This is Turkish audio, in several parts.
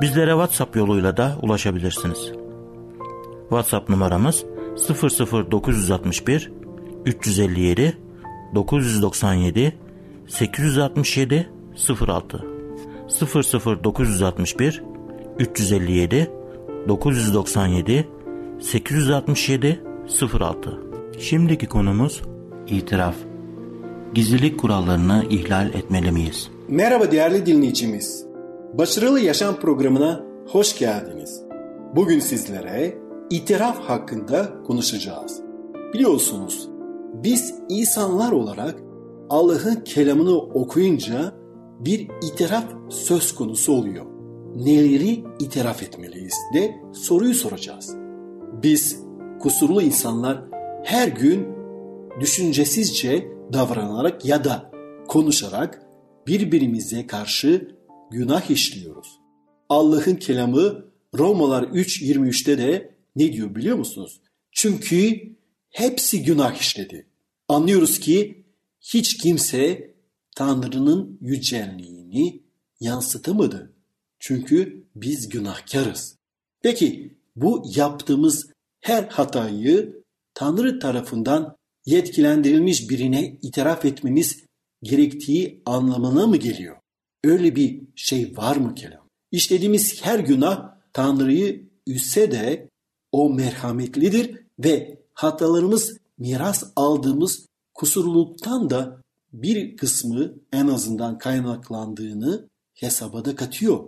Bizlere WhatsApp yoluyla da ulaşabilirsiniz. WhatsApp numaramız 00961 357 997 867 06 00961 357 997 867 06 Şimdiki konumuz itiraf. Gizlilik kurallarını ihlal etmeli miyiz? Merhaba değerli dinleyicimiz. Başarılı Yaşam programına hoş geldiniz. Bugün sizlere itiraf hakkında konuşacağız. Biliyorsunuz biz insanlar olarak Allah'ın kelamını okuyunca bir itiraf söz konusu oluyor. Neleri itiraf etmeliyiz de soruyu soracağız. Biz kusurlu insanlar her gün düşüncesizce davranarak ya da konuşarak birbirimize karşı günah işliyoruz. Allah'ın kelamı Romalar 3.23'te de ne diyor biliyor musunuz? Çünkü hepsi günah işledi. Anlıyoruz ki hiç kimse Tanrı'nın yücelliğini yansıtamadı. Çünkü biz günahkarız. Peki bu yaptığımız her hatayı Tanrı tarafından yetkilendirilmiş birine itiraf etmemiz gerektiği anlamına mı geliyor? Öyle bir şey var mı kelam? İşlediğimiz her günah Tanrı'yı üsse de o merhametlidir ve hatalarımız miras aldığımız kusurluluktan da bir kısmı en azından kaynaklandığını hesaba da katıyor.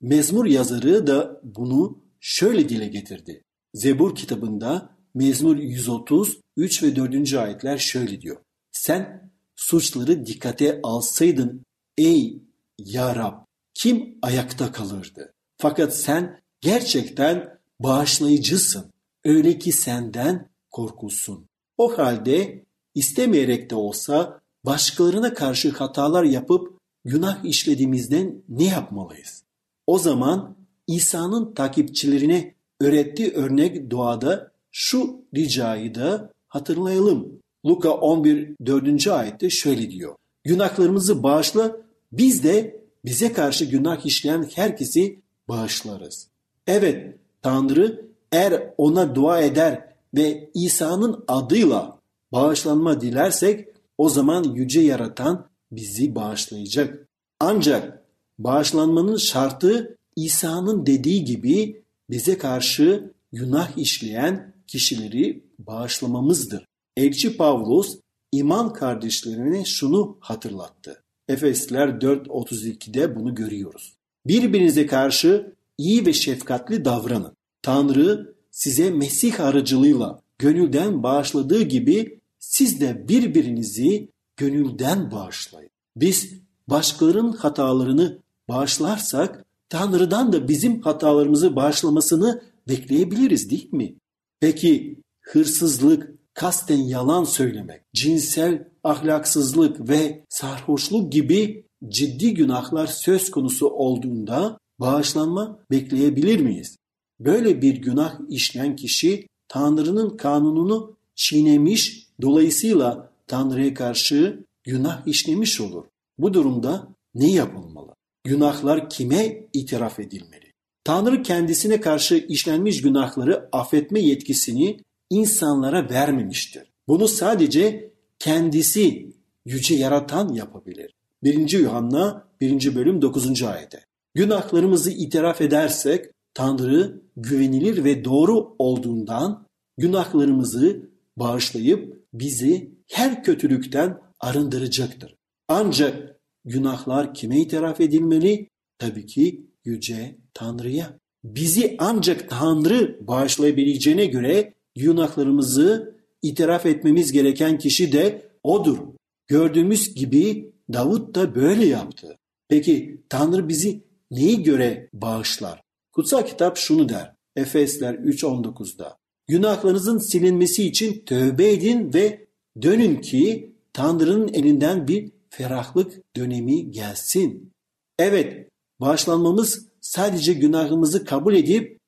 Mezmur yazarı da bunu şöyle dile getirdi. Zebur kitabında Mezmur 130, 3 ve 4. ayetler şöyle diyor. Sen suçları dikkate alsaydın ey ya Rab kim ayakta kalırdı? Fakat sen gerçekten bağışlayıcısın. Öyle ki senden korkulsun. O halde istemeyerek de olsa başkalarına karşı hatalar yapıp günah işlediğimizden ne yapmalıyız? O zaman İsa'nın takipçilerine öğrettiği örnek duada şu ricayı da hatırlayalım. Luka 11 4. ayette şöyle diyor. Günahlarımızı bağışla biz de bize karşı günah işleyen herkesi bağışlarız. Evet Tanrı eğer ona dua eder ve İsa'nın adıyla bağışlanma dilersek o zaman yüce yaratan bizi bağışlayacak. Ancak bağışlanmanın şartı İsa'nın dediği gibi bize karşı günah işleyen kişileri bağışlamamızdır. Elçi Pavlus iman kardeşlerine şunu hatırlattı. Efesler 4.32'de bunu görüyoruz. Birbirinize karşı iyi ve şefkatli davranın. Tanrı size Mesih aracılığıyla gönülden bağışladığı gibi siz de birbirinizi gönülden bağışlayın. Biz başkalarının hatalarını bağışlarsak Tanrı'dan da bizim hatalarımızı bağışlamasını bekleyebiliriz değil mi? Peki hırsızlık, kasten yalan söylemek, cinsel ahlaksızlık ve sarhoşluk gibi ciddi günahlar söz konusu olduğunda bağışlanma bekleyebilir miyiz? Böyle bir günah işleyen kişi Tanrı'nın kanununu çiğnemiş, dolayısıyla Tanrı'ya karşı günah işlemiş olur. Bu durumda ne yapılmalı? Günahlar kime itiraf edilmeli? Tanrı kendisine karşı işlenmiş günahları affetme yetkisini insanlara vermemiştir. Bunu sadece kendisi yüce yaratan yapabilir. 1. Yuhanna 1. bölüm 9. ayete. Günahlarımızı itiraf edersek Tanrı güvenilir ve doğru olduğundan günahlarımızı bağışlayıp bizi her kötülükten arındıracaktır. Ancak günahlar kime itiraf edilmeli? Tabii ki yüce Tanrı'ya. Bizi ancak Tanrı bağışlayabileceğine göre günahlarımızı itiraf etmemiz gereken kişi de odur. Gördüğümüz gibi Davut da böyle yaptı. Peki Tanrı bizi neyi göre bağışlar? Kutsal kitap şunu der. Efesler 3.19'da. Günahlarınızın silinmesi için tövbe edin ve dönün ki Tanrı'nın elinden bir ferahlık dönemi gelsin. Evet, bağışlanmamız sadece günahımızı kabul edip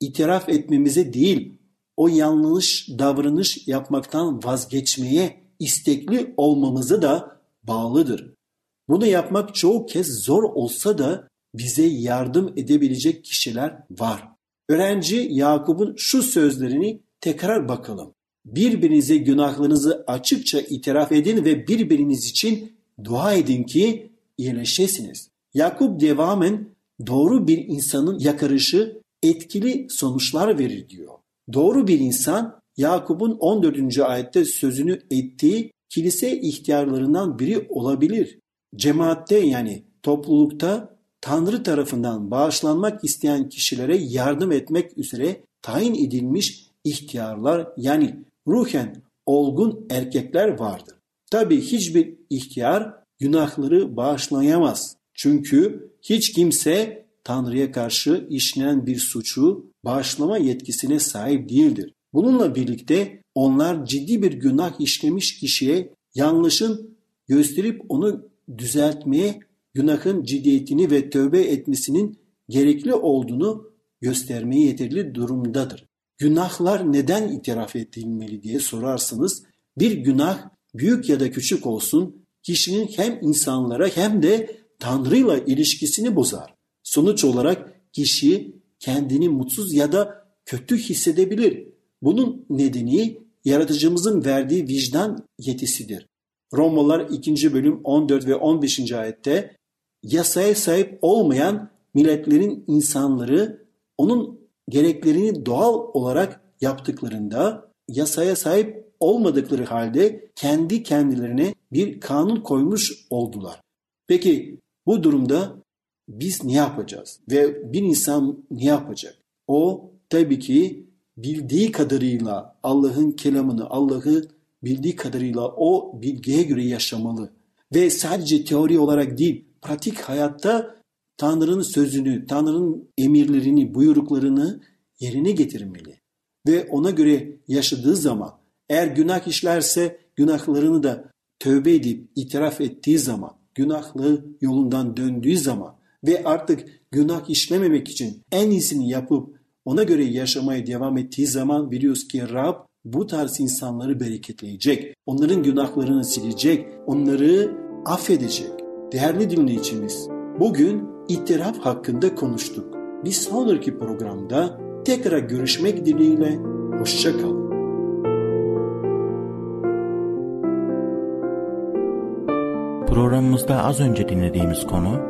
itiraf etmemize değil, o yanlış davranış yapmaktan vazgeçmeye istekli olmamıza da bağlıdır. Bunu yapmak çoğu kez zor olsa da bize yardım edebilecek kişiler var. Öğrenci Yakup'un şu sözlerini tekrar bakalım. Birbirinize günahlarınızı açıkça itiraf edin ve birbiriniz için dua edin ki iyileşesiniz. Yakup devamen doğru bir insanın yakarışı etkili sonuçlar verir diyor. Doğru bir insan Yakup'un 14. ayette sözünü ettiği kilise ihtiyarlarından biri olabilir. Cemaatte yani toplulukta Tanrı tarafından bağışlanmak isteyen kişilere yardım etmek üzere tayin edilmiş ihtiyarlar yani ruhen olgun erkekler vardır. Tabi hiçbir ihtiyar günahları bağışlayamaz. Çünkü hiç kimse Tanrı'ya karşı işlenen bir suçu bağışlama yetkisine sahip değildir. Bununla birlikte onlar ciddi bir günah işlemiş kişiye yanlışın gösterip onu düzeltmeye günahın ciddiyetini ve tövbe etmesinin gerekli olduğunu göstermeye yeterli durumdadır. Günahlar neden itiraf edilmeli diye sorarsınız. Bir günah büyük ya da küçük olsun kişinin hem insanlara hem de Tanrı'yla ilişkisini bozar. Sonuç olarak kişi kendini mutsuz ya da kötü hissedebilir. Bunun nedeni yaratıcımızın verdiği vicdan yetisidir. Romalılar 2. bölüm 14 ve 15. ayette yasaya sahip olmayan milletlerin insanları onun gereklerini doğal olarak yaptıklarında yasaya sahip olmadıkları halde kendi kendilerine bir kanun koymuş oldular. Peki bu durumda biz ne yapacağız? Ve bir insan ne yapacak? O tabii ki bildiği kadarıyla Allah'ın kelamını, Allah'ı bildiği kadarıyla o bilgiye göre yaşamalı. Ve sadece teori olarak değil, pratik hayatta Tanrı'nın sözünü, Tanrı'nın emirlerini, buyruklarını yerine getirmeli. Ve ona göre yaşadığı zaman eğer günah işlerse günahlarını da tövbe edip itiraf ettiği zaman, günahlı yolundan döndüğü zaman ve artık günah işlememek için en iyisini yapıp ona göre yaşamaya devam ettiği zaman biliyoruz ki Rab bu tarz insanları bereketleyecek. Onların günahlarını silecek, onları affedecek. Değerli dinleyicimiz, bugün itiraf hakkında konuştuk. Bir sonraki programda tekrar görüşmek dileğiyle, hoşçakalın. Programımızda az önce dinlediğimiz konu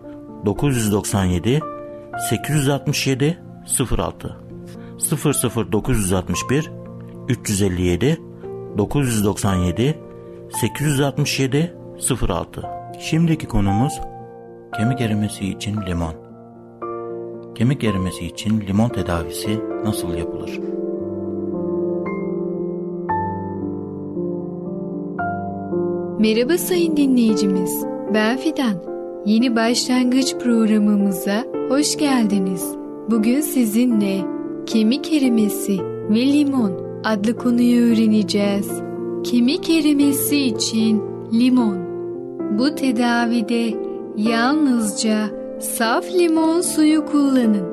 997 867 06 00961 357 997 867 06 Şimdiki konumuz kemik erimesi için limon. Kemik erimesi için limon tedavisi nasıl yapılır? Merhaba sayın dinleyicimiz. Ben Fidan. Yeni başlangıç programımıza hoş geldiniz. Bugün sizinle kemik erimesi ve limon adlı konuyu öğreneceğiz. Kemik erimesi için limon. Bu tedavide Yalnızca saf limon suyu kullanın.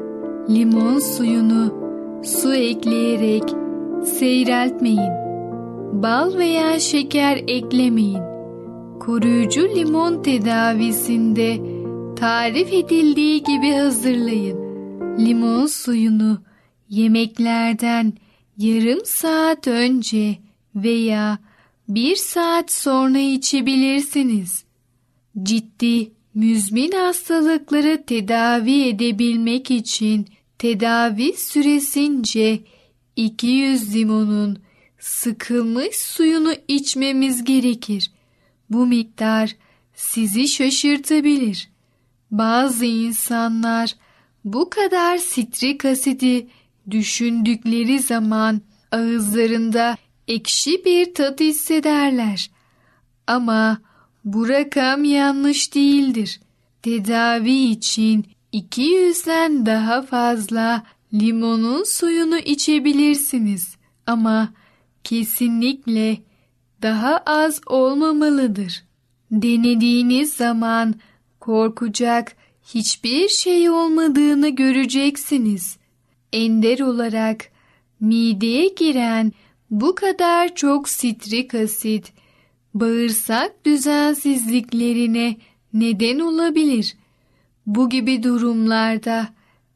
Limon suyunu su ekleyerek seyreltmeyin. Bal veya şeker eklemeyin. Koruyucu limon tedavisinde tarif edildiği gibi hazırlayın. Limon suyunu yemeklerden yarım saat önce veya bir saat sonra içebilirsiniz. Ciddi müzmin hastalıkları tedavi edebilmek için tedavi süresince 200 limonun sıkılmış suyunu içmemiz gerekir. Bu miktar sizi şaşırtabilir. Bazı insanlar bu kadar sitrik asidi düşündükleri zaman ağızlarında ekşi bir tat hissederler. Ama bu rakam yanlış değildir. Tedavi için 200'den daha fazla limonun suyunu içebilirsiniz ama kesinlikle daha az olmamalıdır. Denediğiniz zaman korkacak hiçbir şey olmadığını göreceksiniz. Ender olarak mideye giren bu kadar çok sitrik asit bağırsak düzensizliklerine neden olabilir. Bu gibi durumlarda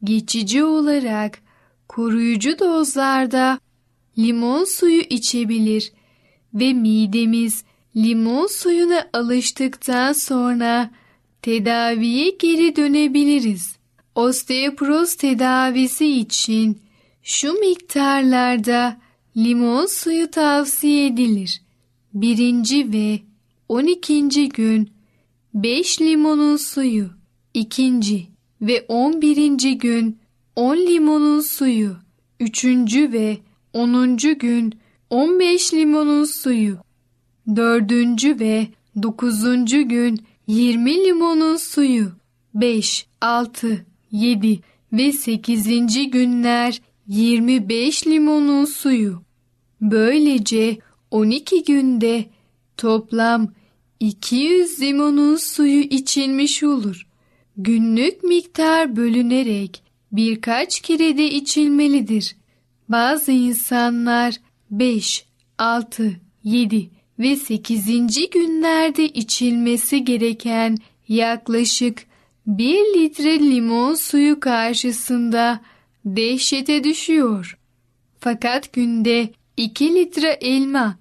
geçici olarak koruyucu dozlarda limon suyu içebilir ve midemiz limon suyuna alıştıktan sonra tedaviye geri dönebiliriz. Osteoporoz tedavisi için şu miktarlarda limon suyu tavsiye edilir. Birinci ve on ikinci gün 5 limonun suyu, ikinci ve on birinci gün 10 limonun suyu, üçüncü ve onuncu gün 15 limonun suyu, dördüncü ve dokuzuncu gün 20 limonun suyu, 5, 6, 7 ve 8. günler 25 limonun suyu. Böylece 12 günde toplam 200 limonun suyu içilmiş olur. Günlük miktar bölünerek birkaç kere de içilmelidir. Bazı insanlar 5, 6, 7 ve 8. günlerde içilmesi gereken yaklaşık 1 litre limon suyu karşısında dehşete düşüyor. Fakat günde 2 litre elma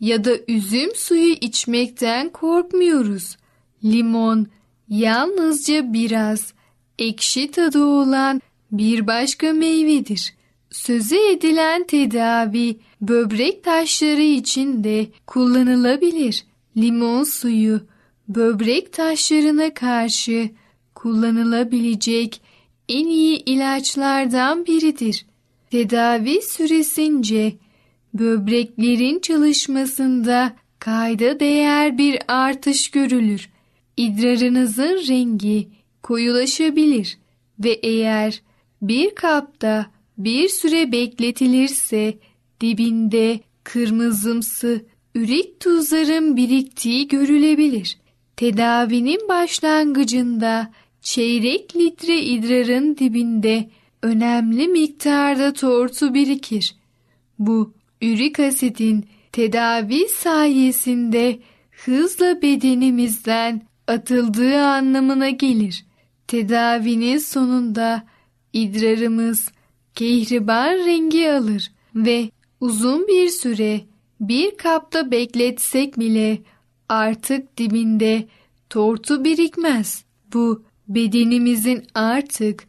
ya da üzüm suyu içmekten korkmuyoruz. Limon yalnızca biraz ekşi tadı olan bir başka meyvedir. Sözü edilen tedavi böbrek taşları için de kullanılabilir. Limon suyu böbrek taşlarına karşı kullanılabilecek en iyi ilaçlardan biridir. Tedavi süresince böbreklerin çalışmasında kayda değer bir artış görülür. İdrarınızın rengi koyulaşabilir ve eğer bir kapta bir süre bekletilirse dibinde kırmızımsı ürik tuzların biriktiği görülebilir. Tedavinin başlangıcında çeyrek litre idrarın dibinde önemli miktarda tortu birikir. Bu ürik asidin tedavi sayesinde hızla bedenimizden atıldığı anlamına gelir. Tedavinin sonunda idrarımız kehribar rengi alır ve uzun bir süre bir kapta bekletsek bile artık dibinde tortu birikmez. Bu bedenimizin artık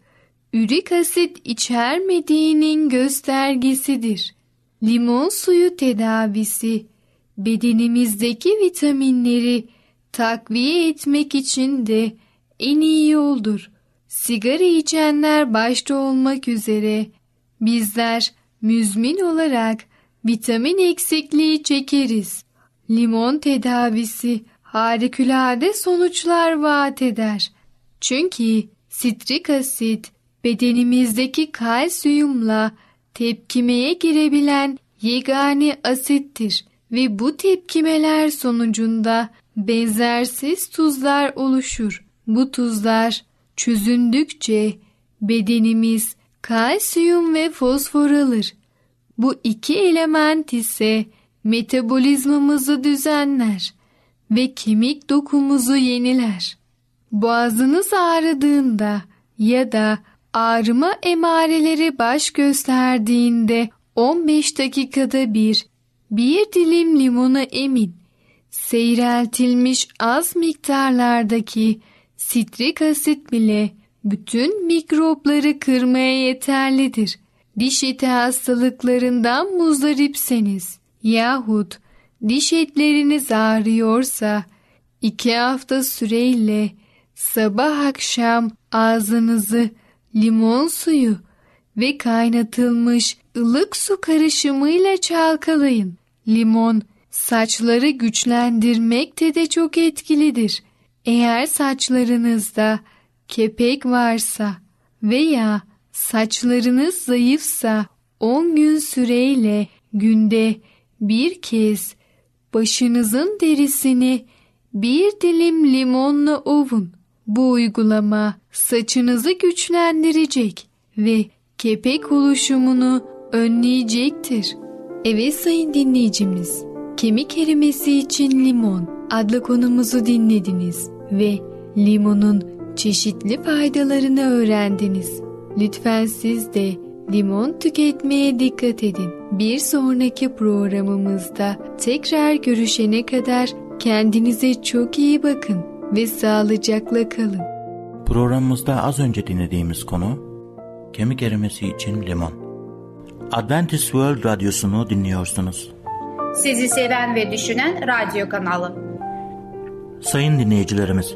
ürik asit içermediğinin göstergesidir. Limon suyu tedavisi bedenimizdeki vitaminleri takviye etmek için de en iyi yoldur. Sigara içenler başta olmak üzere bizler müzmin olarak vitamin eksikliği çekeriz. Limon tedavisi harikulade sonuçlar vaat eder. Çünkü sitrik asit bedenimizdeki kalsiyumla tepkimeye girebilen yegane asittir ve bu tepkimeler sonucunda benzersiz tuzlar oluşur. Bu tuzlar çözündükçe bedenimiz kalsiyum ve fosfor alır. Bu iki element ise metabolizmamızı düzenler ve kemik dokumuzu yeniler. Boğazınız ağrıdığında ya da ağrıma emareleri baş gösterdiğinde 15 dakikada bir bir dilim limonu emin. Seyreltilmiş az miktarlardaki sitrik asit bile bütün mikropları kırmaya yeterlidir. Diş eti hastalıklarından muzdaripseniz yahut diş etleriniz ağrıyorsa iki hafta süreyle sabah akşam ağzınızı limon suyu ve kaynatılmış ılık su karışımıyla çalkalayın. Limon saçları güçlendirmekte de çok etkilidir. Eğer saçlarınızda kepek varsa veya saçlarınız zayıfsa 10 gün süreyle günde bir kez başınızın derisini bir dilim limonla ovun. Bu uygulama saçınızı güçlendirecek ve kepek oluşumunu önleyecektir. Evet sayın dinleyicimiz, kemik erimesi için limon adlı konumuzu dinlediniz ve limonun çeşitli faydalarını öğrendiniz. Lütfen siz de limon tüketmeye dikkat edin. Bir sonraki programımızda tekrar görüşene kadar kendinize çok iyi bakın ve sağlıcakla kalın. Programımızda az önce dinlediğimiz konu kemik erimesi için limon. Adventist World Radyosu'nu dinliyorsunuz. Sizi seven ve düşünen radyo kanalı. Sayın dinleyicilerimiz,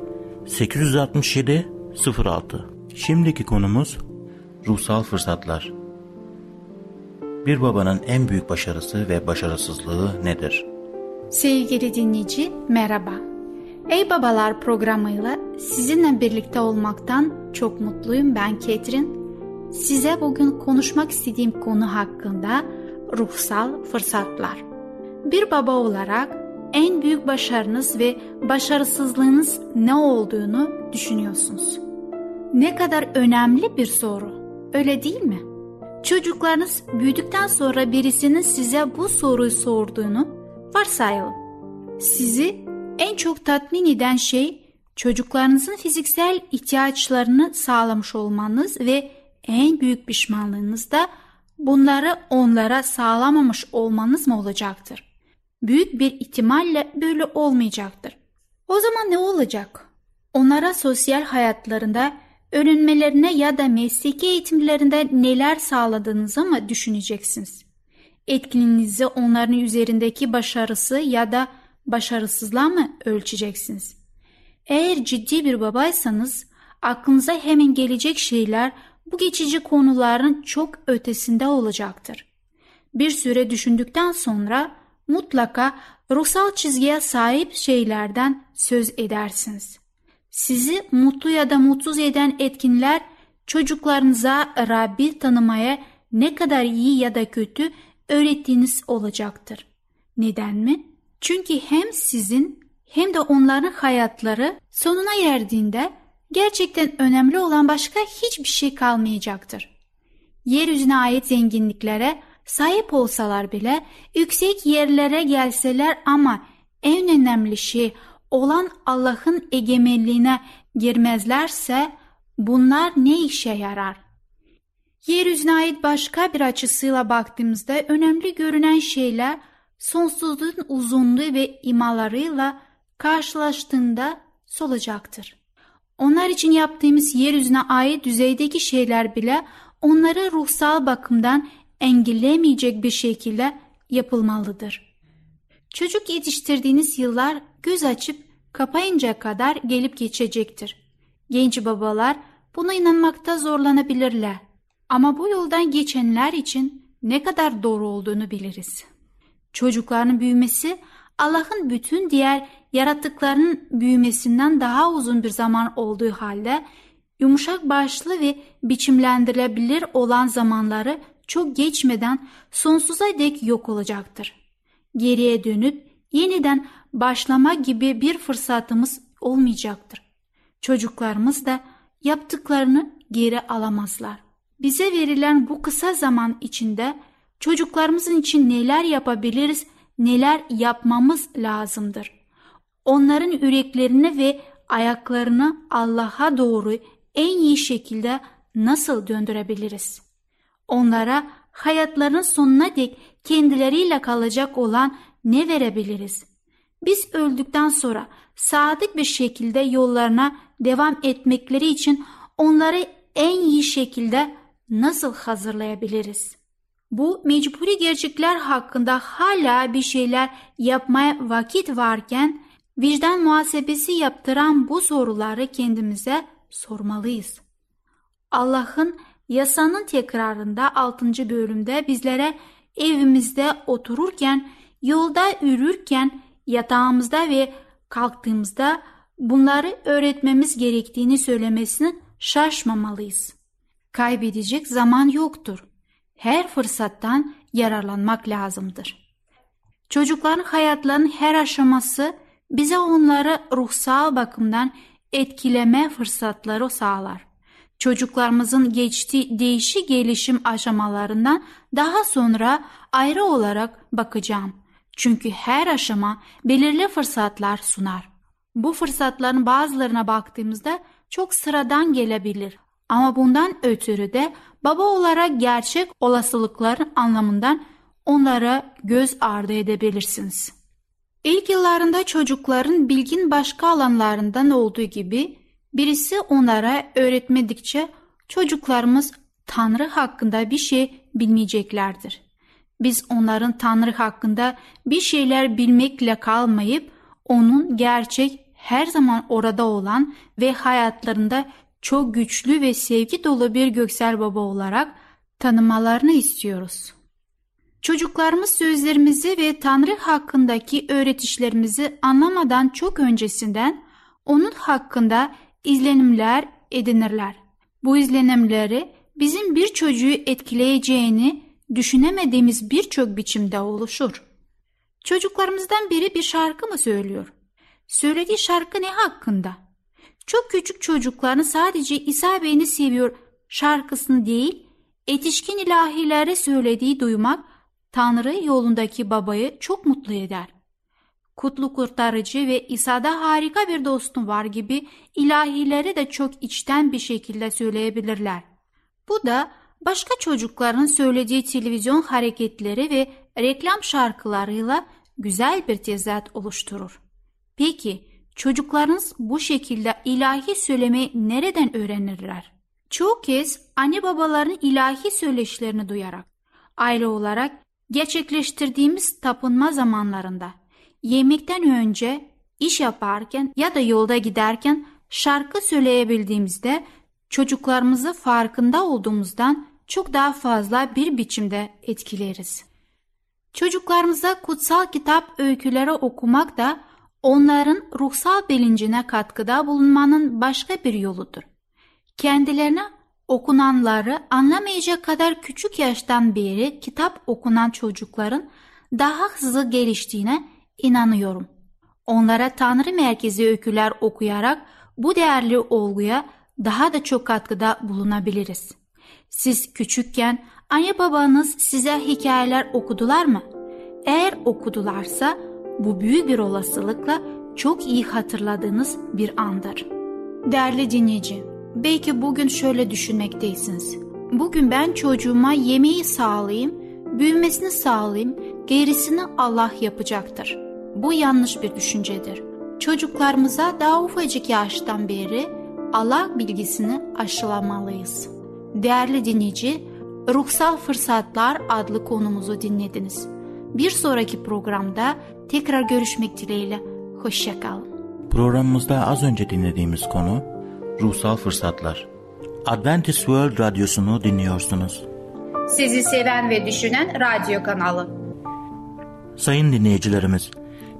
867 06 Şimdiki konumuz ruhsal fırsatlar. Bir babanın en büyük başarısı ve başarısızlığı nedir? Sevgili dinleyici merhaba. Ey Babalar programıyla sizinle birlikte olmaktan çok mutluyum ben Ketrin. Size bugün konuşmak istediğim konu hakkında ruhsal fırsatlar. Bir baba olarak en büyük başarınız ve başarısızlığınız ne olduğunu düşünüyorsunuz. Ne kadar önemli bir soru. Öyle değil mi? Çocuklarınız büyüdükten sonra birisinin size bu soruyu sorduğunu varsayalım. Sizi en çok tatmin eden şey çocuklarınızın fiziksel ihtiyaçlarını sağlamış olmanız ve en büyük pişmanlığınız da bunları onlara sağlamamış olmanız mı olacaktır? Büyük bir ihtimalle böyle olmayacaktır. O zaman ne olacak? Onlara sosyal hayatlarında öğrenmelerine ya da mesleki eğitimlerinde neler sağladığınızı mı düşüneceksiniz? Etkinliğinizi onların üzerindeki başarısı ya da başarısızlığa mı ölçeceksiniz? Eğer ciddi bir babaysanız aklınıza hemen gelecek şeyler bu geçici konuların çok ötesinde olacaktır. Bir süre düşündükten sonra mutlaka ruhsal çizgiye sahip şeylerden söz edersiniz. Sizi mutlu ya da mutsuz eden etkinler çocuklarınıza Rabbi tanımaya ne kadar iyi ya da kötü öğrettiğiniz olacaktır. Neden mi? Çünkü hem sizin hem de onların hayatları sonuna erdiğinde gerçekten önemli olan başka hiçbir şey kalmayacaktır. Yeryüzüne ait zenginliklere sahip olsalar bile yüksek yerlere gelseler ama en önemli şey olan Allah'ın egemenliğine girmezlerse bunlar ne işe yarar? Yeryüzüne ait başka bir açısıyla baktığımızda önemli görünen şeyler sonsuzluğun uzunluğu ve imalarıyla karşılaştığında solacaktır. Onlar için yaptığımız yeryüzüne ait düzeydeki şeyler bile onları ruhsal bakımdan engellemeyecek bir şekilde yapılmalıdır. Çocuk yetiştirdiğiniz yıllar göz açıp kapayınca kadar gelip geçecektir. Genç babalar buna inanmakta zorlanabilirler. Ama bu yoldan geçenler için ne kadar doğru olduğunu biliriz. Çocukların büyümesi Allah'ın bütün diğer yaratıklarının büyümesinden daha uzun bir zaman olduğu halde yumuşak başlı ve biçimlendirilebilir olan zamanları çok geçmeden sonsuza dek yok olacaktır. Geriye dönüp yeniden başlama gibi bir fırsatımız olmayacaktır. Çocuklarımız da yaptıklarını geri alamazlar. Bize verilen bu kısa zaman içinde çocuklarımızın için neler yapabiliriz, neler yapmamız lazımdır. Onların yüreklerini ve ayaklarını Allah'a doğru en iyi şekilde nasıl döndürebiliriz? Onlara hayatlarının sonuna dek kendileriyle kalacak olan ne verebiliriz? Biz öldükten sonra sadık bir şekilde yollarına devam etmekleri için onları en iyi şekilde nasıl hazırlayabiliriz? Bu mecburi gerçekler hakkında hala bir şeyler yapmaya vakit varken vicdan muhasebesi yaptıran bu soruları kendimize sormalıyız. Allah'ın yasanın tekrarında 6. bölümde bizlere evimizde otururken, yolda yürürken, yatağımızda ve kalktığımızda bunları öğretmemiz gerektiğini söylemesini şaşmamalıyız. Kaybedecek zaman yoktur. Her fırsattan yararlanmak lazımdır. Çocukların hayatlarının her aşaması bize onları ruhsal bakımdan etkileme fırsatları sağlar. Çocuklarımızın geçtiği değişik gelişim aşamalarından daha sonra ayrı olarak bakacağım. Çünkü her aşama belirli fırsatlar sunar. Bu fırsatların bazılarına baktığımızda çok sıradan gelebilir. Ama bundan ötürü de baba olarak gerçek olasılıkların anlamından onlara göz ardı edebilirsiniz. İlk yıllarında çocukların bilgin başka alanlarından olduğu gibi birisi onlara öğretmedikçe çocuklarımız Tanrı hakkında bir şey bilmeyeceklerdir. Biz onların Tanrı hakkında bir şeyler bilmekle kalmayıp onun gerçek her zaman orada olan ve hayatlarında çok güçlü ve sevgi dolu bir göksel baba olarak tanımalarını istiyoruz. Çocuklarımız sözlerimizi ve Tanrı hakkındaki öğretişlerimizi anlamadan çok öncesinden onun hakkında izlenimler edinirler. Bu izlenimleri bizim bir çocuğu etkileyeceğini düşünemediğimiz birçok biçimde oluşur. Çocuklarımızdan biri bir şarkı mı söylüyor? Söylediği şarkı ne hakkında? Çok küçük çocukların sadece İsa beni seviyor şarkısını değil, etişkin ilahileri söylediği duymak Tanrı yolundaki babayı çok mutlu eder. Kutlu kurtarıcı ve İsa'da harika bir dostum var gibi ilahileri de çok içten bir şekilde söyleyebilirler. Bu da başka çocukların söylediği televizyon hareketleri ve reklam şarkılarıyla güzel bir tezat oluşturur. Peki çocuklarınız bu şekilde ilahi söylemeyi nereden öğrenirler? Çoğu kez anne babaların ilahi söyleşlerini duyarak, aile olarak gerçekleştirdiğimiz tapınma zamanlarında, yemekten önce, iş yaparken ya da yolda giderken şarkı söyleyebildiğimizde çocuklarımızı farkında olduğumuzdan çok daha fazla bir biçimde etkileriz. Çocuklarımıza kutsal kitap öyküleri okumak da onların ruhsal bilincine katkıda bulunmanın başka bir yoludur. Kendilerine okunanları anlamayacak kadar küçük yaştan beri kitap okunan çocukların daha hızlı geliştiğine inanıyorum. Onlara Tanrı merkezi öyküler okuyarak bu değerli olguya daha da çok katkıda bulunabiliriz. Siz küçükken anne babanız size hikayeler okudular mı? Eğer okudularsa bu büyük bir olasılıkla çok iyi hatırladığınız bir andır. Değerli dinleyici, belki bugün şöyle düşünmekteysiniz. Bugün ben çocuğuma yemeği sağlayayım, büyümesini sağlayayım, gerisini Allah yapacaktır. Bu yanlış bir düşüncedir. Çocuklarımıza daha ufacık yaştan beri Allah bilgisini aşılamalıyız. Değerli dinleyici, Ruhsal Fırsatlar adlı konumuzu dinlediniz. Bir sonraki programda tekrar görüşmek dileğiyle. Hoşçakalın. Programımızda az önce dinlediğimiz konu ruhsal fırsatlar. Adventist World Radyosu'nu dinliyorsunuz. Sizi seven ve düşünen radyo kanalı. Sayın dinleyicilerimiz,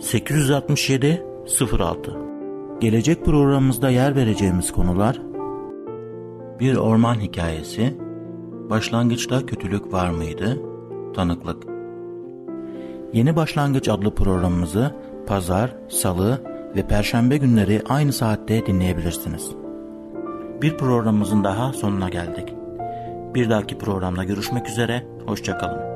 867 06 Gelecek programımızda yer vereceğimiz konular Bir orman hikayesi Başlangıçta kötülük var mıydı? Tanıklık Yeni Başlangıç adlı programımızı pazar, salı ve perşembe günleri aynı saatte dinleyebilirsiniz. Bir programımızın daha sonuna geldik. Bir dahaki programda görüşmek üzere, hoşçakalın.